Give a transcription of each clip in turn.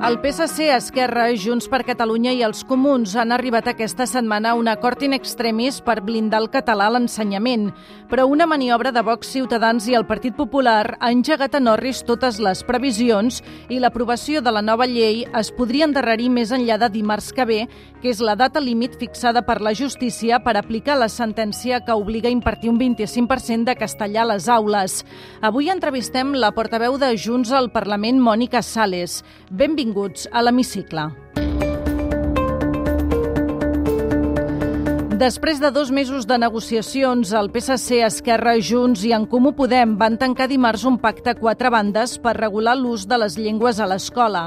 El PSC, Esquerra, Junts per Catalunya i els Comuns han arribat aquesta setmana a un acord in extremis per blindar el català a l'ensenyament, però una maniobra de Vox Ciutadans i el Partit Popular ha engegat a Norris totes les previsions i l'aprovació de la nova llei es podria endarrerir més enllà de dimarts que ve, que és la data límit fixada per la justícia per aplicar la sentència que obliga a impartir un 25% de castellà a les aules. Avui entrevistem la portaveu de Junts al Parlament, Mònica Sales. Benvingut benvinguts a l'Hemicicle. Després de dos mesos de negociacions, el PSC, Esquerra, Junts i En Comú Podem van tancar dimarts un pacte a quatre bandes per regular l'ús de les llengües a l'escola.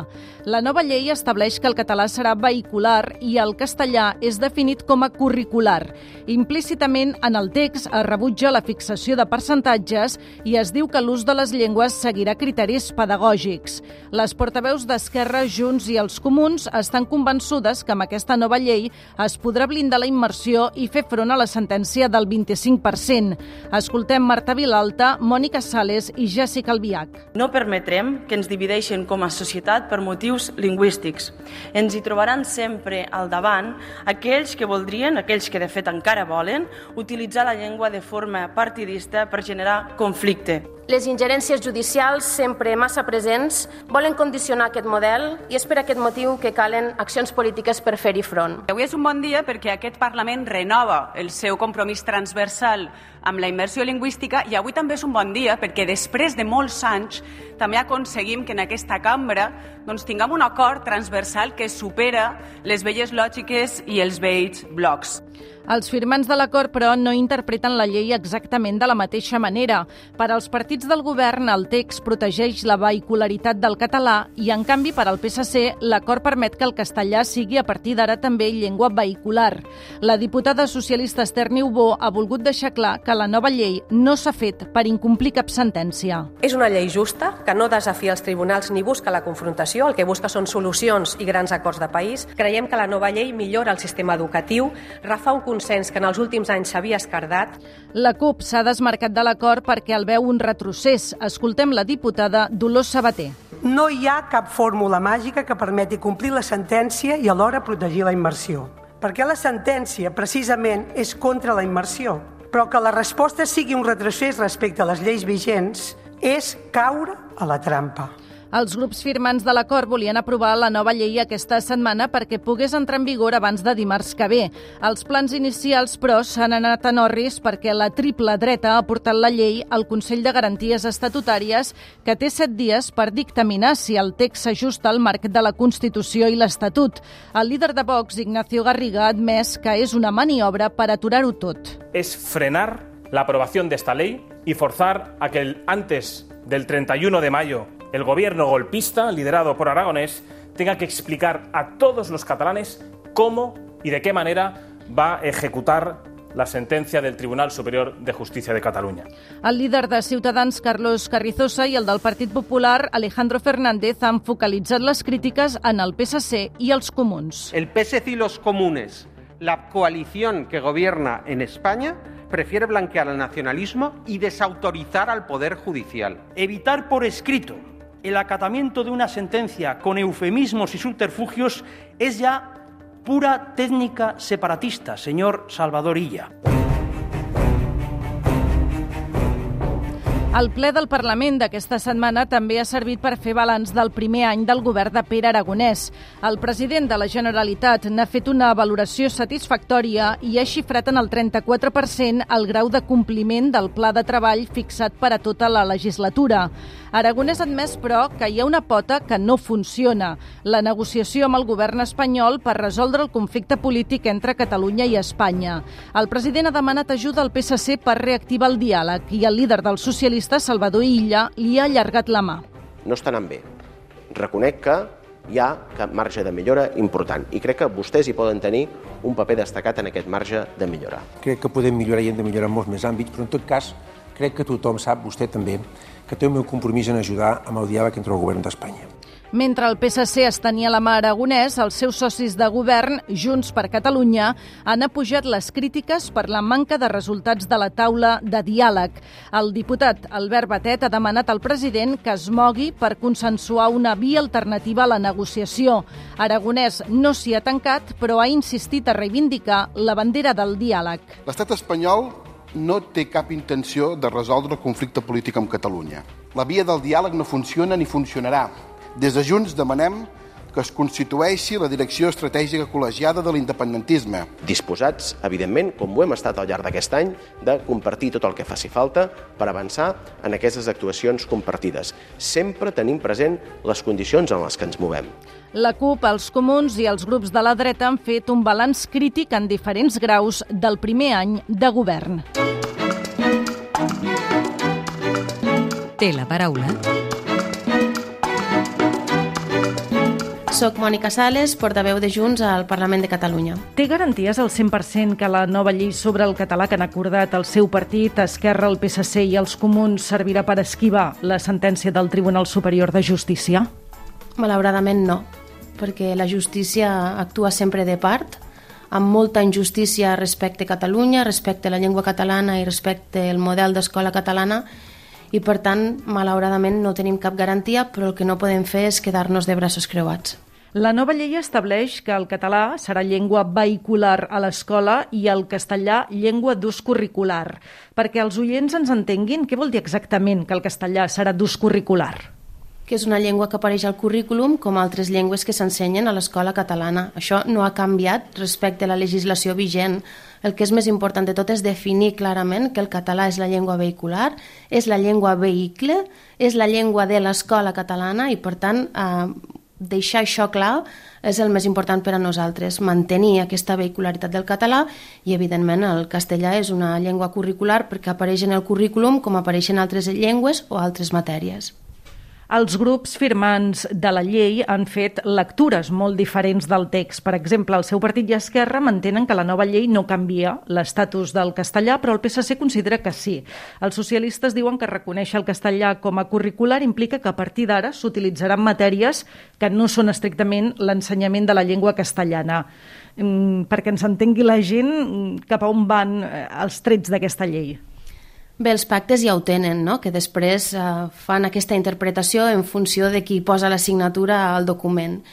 La nova llei estableix que el català serà vehicular i el castellà és definit com a curricular. Implícitament, en el text es rebutja la fixació de percentatges i es diu que l'ús de les llengües seguirà criteris pedagògics. Les portaveus d'Esquerra, Junts i els Comuns estan convençudes que amb aquesta nova llei es podrà blindar la immersió i fer front a la sentència del 25%. Escoltem Marta Vilalta, Mònica Sales i Jessica Albiach. No permetrem que ens divideixin com a societat per motius lingüístics. Ens hi trobaran sempre al davant aquells que voldrien, aquells que de fet encara volen, utilitzar la llengua de forma partidista per generar conflicte. Les ingerències judicials, sempre massa presents, volen condicionar aquest model i és per aquest motiu que calen accions polítiques per fer-hi front. Avui és un bon dia perquè aquest Parlament renova el seu compromís transversal amb la immersió lingüística i avui també és un bon dia perquè després de molts anys també aconseguim que en aquesta cambra doncs, tinguem un acord transversal que supera les velles lògiques i els vells blocs. Els firmants de l'acord, però, no interpreten la llei exactament de la mateixa manera. Per als partits del govern, el text protegeix la vehicularitat del català i, en canvi, per al PSC, l'acord permet que el castellà sigui a partir d'ara també llengua vehicular. La diputada socialista Esther Niubó ha volgut deixar clar que la nova llei no s'ha fet per incomplir cap sentència. És una llei justa, que no desafia els tribunals ni busca la confrontació, el que busca són solucions i grans acords de país. Creiem que la nova llei millora el sistema educatiu, refà un consens que en els últims anys s'havia escardat. La CUP s'ha desmarcat de l'acord perquè el veu un retrocés. Escoltem la diputada Dolors Sabater. No hi ha cap fórmula màgica que permeti complir la sentència i alhora protegir la immersió. Perquè la sentència, precisament, és contra la immersió. Però que la resposta sigui un retrocés respecte a les lleis vigents és caure a la trampa. Els grups firmants de l'acord volien aprovar la nova llei aquesta setmana perquè pogués entrar en vigor abans de dimarts que ve. Els plans inicials, però, s'han anat a Norris perquè la triple dreta ha portat la llei al Consell de Garanties Estatutàries que té set dies per dictaminar si el text s'ajusta al marc de la Constitució i l'Estatut. El líder de Vox, Ignacio Garriga, ha admès que és una maniobra per aturar-ho tot. És frenar la aprobación ley y forzar a que el, antes del 31 de mayo el gobierno golpista, liderado por Aragonés, tenga que explicar a todos los catalanes cómo y de qué manera va a ejecutar la sentència del Tribunal Superior de Justícia de Catalunya. El líder de Ciutadans, Carlos Carrizosa, i el del Partit Popular, Alejandro Fernández, han focalitzat les crítiques en el PSC i els comuns. El PSC y los comunes, la coalición que gobierna en España, prefiere blanquear el nacionalismo y desautorizar al Poder Judicial. Evitar por escrito el acatamiento de una sentencia con eufemismos y subterfugios es ya pura técnica separatista, señor Salvador Illa. El ple del Parlament d'aquesta setmana també ha servit per fer balanç del primer any del govern de Pere Aragonès. El president de la Generalitat n'ha fet una valoració satisfactòria i ha xifrat en el 34% el grau de compliment del pla de treball fixat per a tota la legislatura. Aragonès ha admès, però, que hi ha una pota que no funciona, la negociació amb el govern espanyol per resoldre el conflicte polític entre Catalunya i Espanya. El president ha demanat ajuda al PSC per reactivar el diàleg i el líder dels socialistes, Salvador Illa, li ha allargat la mà. No està anant bé. Reconec que hi ha cap marge de millora important i crec que vostès hi poden tenir un paper destacat en aquest marge de millora. Crec que podem millorar i hem de millorar en molts més àmbits, però en tot cas crec que tothom sap, vostè també, que té el meu compromís en ajudar amb el diàleg entre el govern d'Espanya. Mentre el PSC es tenia la mà aragonès, els seus socis de govern, Junts per Catalunya, han apujat les crítiques per la manca de resultats de la taula de diàleg. El diputat Albert Batet ha demanat al president que es mogui per consensuar una via alternativa a la negociació. Aragonès no s'hi ha tancat, però ha insistit a reivindicar la bandera del diàleg. L'estat espanyol no té cap intenció de resoldre el conflicte polític amb Catalunya. La via del diàleg no funciona ni funcionarà des de Junts demanem que es constitueixi la direcció estratègica col·legiada de l'independentisme. Disposats, evidentment, com ho hem estat al llarg d'aquest any, de compartir tot el que faci falta per avançar en aquestes actuacions compartides. Sempre tenim present les condicions en les que ens movem. La CUP, els comuns i els grups de la dreta han fet un balanç crític en diferents graus del primer any de govern. Té la paraula Soc Mònica Sales, portaveu de Junts al Parlament de Catalunya. Té garanties al 100% que la nova llei sobre el català que han acordat el seu partit, Esquerra, el PSC i els comuns servirà per esquivar la sentència del Tribunal Superior de Justícia? Malauradament no, perquè la justícia actua sempre de part, amb molta injustícia respecte a Catalunya, respecte a la llengua catalana i respecte al model d'escola catalana, i per tant, malauradament, no tenim cap garantia, però el que no podem fer és quedar-nos de braços creuats. La nova llei estableix que el català serà llengua vehicular a l'escola i el castellà llengua d'ús curricular. Perquè els oients ens entenguin, què vol dir exactament que el castellà serà d'ús curricular? que és una llengua que apareix al currículum com altres llengües que s'ensenyen a l'escola catalana. Això no ha canviat respecte a la legislació vigent. El que és més important de tot és definir clarament que el català és la llengua vehicular, és la llengua vehicle, és la llengua de l'escola catalana i, per tant, eh, deixar això clar és el més important per a nosaltres, mantenir aquesta vehicularitat del català i, evidentment, el castellà és una llengua curricular perquè apareix en el currículum com apareixen altres llengües o altres matèries. Els grups firmants de la llei han fet lectures molt diferents del text. Per exemple, el seu partit i Esquerra mantenen que la nova llei no canvia l'estatus del castellà, però el PSC considera que sí. Els socialistes diuen que reconèixer el castellà com a curricular implica que a partir d'ara s'utilitzaran matèries que no són estrictament l'ensenyament de la llengua castellana. Mm, perquè ens entengui la gent mm, cap a on van eh, els trets d'aquesta llei. Bé, els pactes ja ho tenen, no? que després eh, fan aquesta interpretació en funció de qui posa la signatura al document.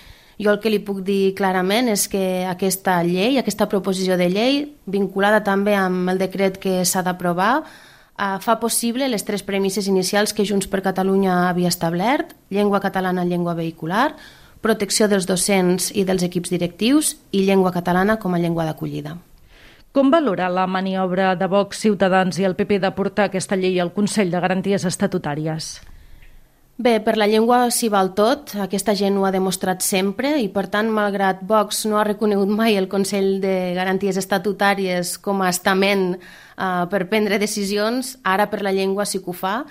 Jo el que li puc dir clarament és que aquesta llei, aquesta proposició de llei, vinculada també amb el decret que s'ha d'aprovar, eh, fa possible les tres premisses inicials que Junts per Catalunya havia establert, llengua catalana, llengua vehicular, protecció dels docents i dels equips directius i llengua catalana com a llengua d'acollida. Com valora la maniobra de Vox, Ciutadans i el PP de portar aquesta llei al Consell de Garanties Estatutàries? Bé, per la llengua s'hi val tot, aquesta gent ho ha demostrat sempre i per tant, malgrat Vox no ha reconegut mai el Consell de Garanties Estatutàries com a estament eh, per prendre decisions, ara per la llengua sí que ho fa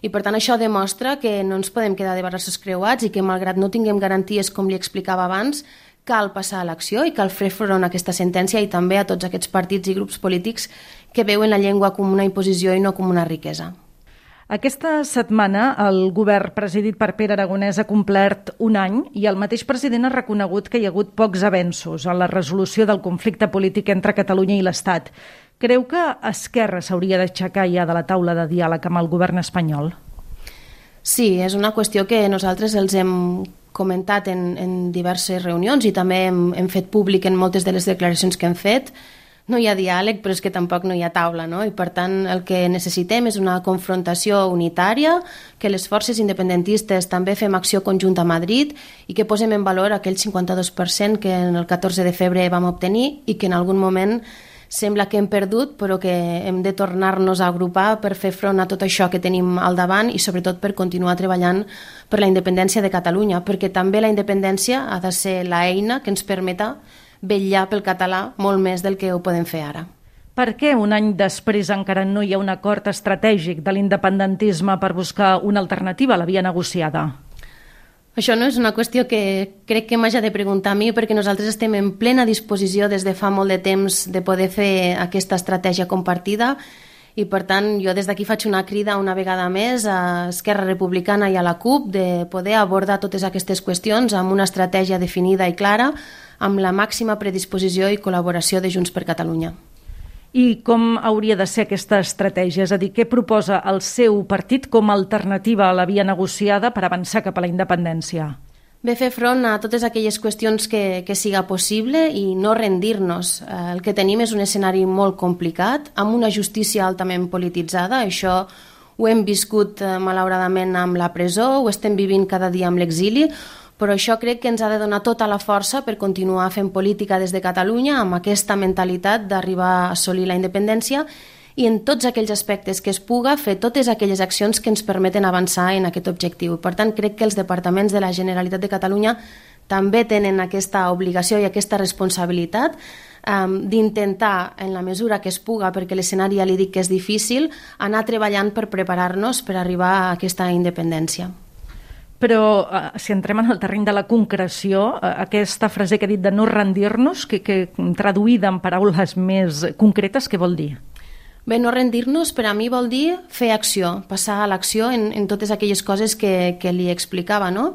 i per tant això demostra que no ens podem quedar de braços creuats i que malgrat no tinguem garanties com li explicava abans, cal passar a l'acció i cal fer front a aquesta sentència i també a tots aquests partits i grups polítics que veuen la llengua com una imposició i no com una riquesa. Aquesta setmana el govern presidit per Pere Aragonès ha complert un any i el mateix president ha reconegut que hi ha hagut pocs avenços en la resolució del conflicte polític entre Catalunya i l'Estat. Creu que Esquerra s'hauria d'aixecar ja de la taula de diàleg amb el govern espanyol? Sí, és una qüestió que nosaltres els hem comentat en, en diverses reunions i també hem, hem fet públic en moltes de les declaracions que hem fet. No hi ha diàleg, però és que tampoc no hi ha taula, no? I per tant el que necessitem és una confrontació unitària, que les forces independentistes també fem acció conjunta a Madrid i que posem en valor aquell 52% que en el 14 de febrer vam obtenir i que en algun moment sembla que hem perdut, però que hem de tornar-nos a agrupar per fer front a tot això que tenim al davant i sobretot per continuar treballant per la independència de Catalunya, perquè també la independència ha de ser l'eina que ens permeta vetllar pel català molt més del que ho podem fer ara. Per què un any després encara no hi ha un acord estratègic de l'independentisme per buscar una alternativa a la via negociada? Això no és una qüestió que crec que m'haja de preguntar a mi perquè nosaltres estem en plena disposició des de fa molt de temps de poder fer aquesta estratègia compartida i per tant jo des d'aquí faig una crida una vegada més a Esquerra Republicana i a la CUP de poder abordar totes aquestes qüestions amb una estratègia definida i clara amb la màxima predisposició i col·laboració de Junts per Catalunya. I com hauria de ser aquesta estratègia? És a dir, què proposa el seu partit com a alternativa a la via negociada per avançar cap a la independència? Bé, fer front a totes aquelles qüestions que, que siga possible i no rendir-nos. Eh, el que tenim és un escenari molt complicat, amb una justícia altament polititzada, això ho hem viscut eh, malauradament amb la presó, ho estem vivint cada dia amb l'exili, però això crec que ens ha de donar tota la força per continuar fent política des de Catalunya amb aquesta mentalitat d'arribar a assolir la independència i en tots aquells aspectes que es puga fer totes aquelles accions que ens permeten avançar en aquest objectiu. Per tant, crec que els departaments de la Generalitat de Catalunya també tenen aquesta obligació i aquesta responsabilitat um, d'intentar, en la mesura que es puga, perquè l'escenari ja li dic que és difícil, anar treballant per preparar-nos per arribar a aquesta independència. Però uh, si entrem en el terreny de la concreció, uh, aquesta frase que he dit de no rendir-nos, que, que traduïda en paraules més concretes, què vol dir? Bé, no rendir-nos per a mi vol dir fer acció, passar a l'acció en, en totes aquelles coses que, que li explicava, no?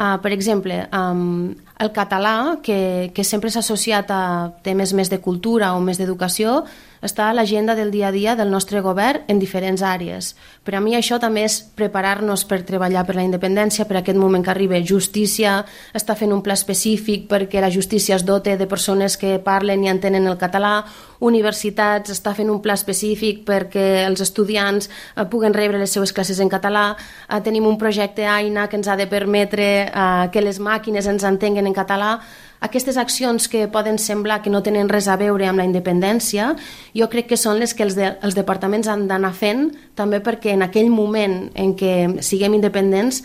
Uh, per exemple, um, el català, que, que sempre s'ha associat a temes més de cultura o més d'educació, està a l'agenda del dia a dia del nostre govern en diferents àrees. Per a mi això també és preparar-nos per treballar per la independència, per aquest moment que arriba. Justícia està fent un pla específic perquè la justícia es dote de persones que parlen i entenen el català. Universitats està fent un pla específic perquè els estudiants eh, puguen rebre les seues classes en català. Eh, tenim un projecte AINA que ens ha de permetre eh, que les màquines ens entenguen en català aquestes accions que poden semblar que no tenen res a veure amb la independència, jo crec que són les que els, de, els departaments han d'anar fent, també perquè en aquell moment en què siguem independents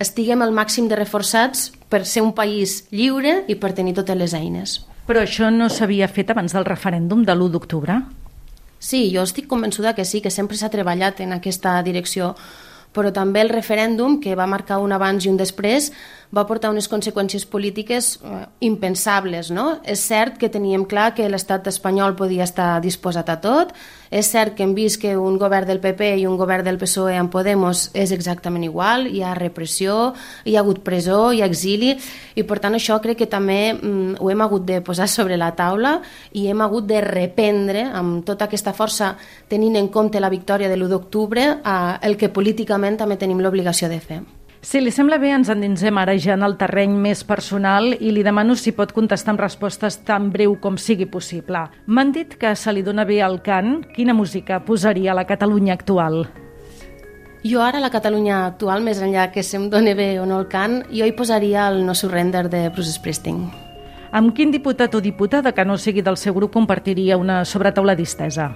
estiguem al màxim de reforçats per ser un país lliure i per tenir totes les eines. Però això no s'havia fet abans del referèndum de l'1 d'octubre? Sí, jo estic convençuda que sí, que sempre s'ha treballat en aquesta direcció, però també el referèndum, que va marcar un abans i un després, va portar unes conseqüències polítiques eh, impensables. No? És cert que teníem clar que l'estat espanyol podia estar disposat a tot, és cert que hem vist que un govern del PP i un govern del PSOE en Podemos és exactament igual, hi ha repressió, hi ha hagut presó, hi ha exili, i per tant això crec que també mm, ho hem hagut de posar sobre la taula i hem hagut de reprendre amb tota aquesta força tenint en compte la victòria de l'1 d'octubre el que políticament també tenim l'obligació de fer. Si li sembla bé, ens endinsem ara ja en el terreny més personal i li demano si pot contestar amb respostes tan breu com sigui possible. M'han dit que se li dona bé el cant. Quina música posaria a la Catalunya actual? Jo ara, a la Catalunya actual, més enllà que se'm doni bé o no el cant, jo hi posaria el No Surrender de Bruce Springsteen. Amb quin diputat o diputada que no sigui del seu grup compartiria una sobretaula distesa?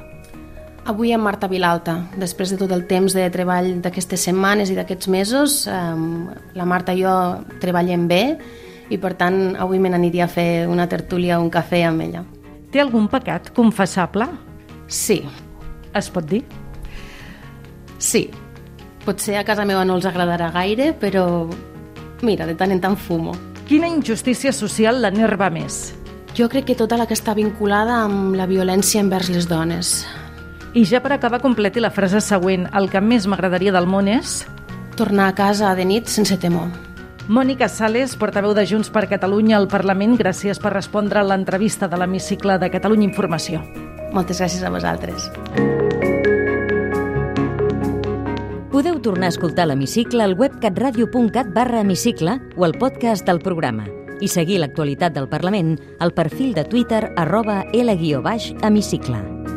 Avui amb Marta Vilalta, després de tot el temps de treball d'aquestes setmanes i d'aquests mesos, eh, la Marta i jo treballem bé i per tant avui me n'aniria a fer una tertúlia o un cafè amb ella. Té algun pecat confessable? Sí. Es pot dir? Sí. Potser a casa meva no els agradarà gaire, però mira, de tant en tant fumo. Quina injustícia social l'enerva més? Jo crec que tota la que està vinculada amb la violència envers les dones i ja per acabar completi la frase següent, el que més m'agradaria del món és... Tornar a casa de nit sense temor. Mònica Sales, portaveu de Junts per Catalunya al Parlament, gràcies per respondre a l'entrevista de l'hemicicle de Catalunya Informació. Moltes gràcies a vosaltres. Podeu tornar a escoltar l'hemicicle al web catradio.cat barra hemicicle o al podcast del programa i seguir l'actualitat del Parlament al perfil de Twitter arroba L-hemicicle.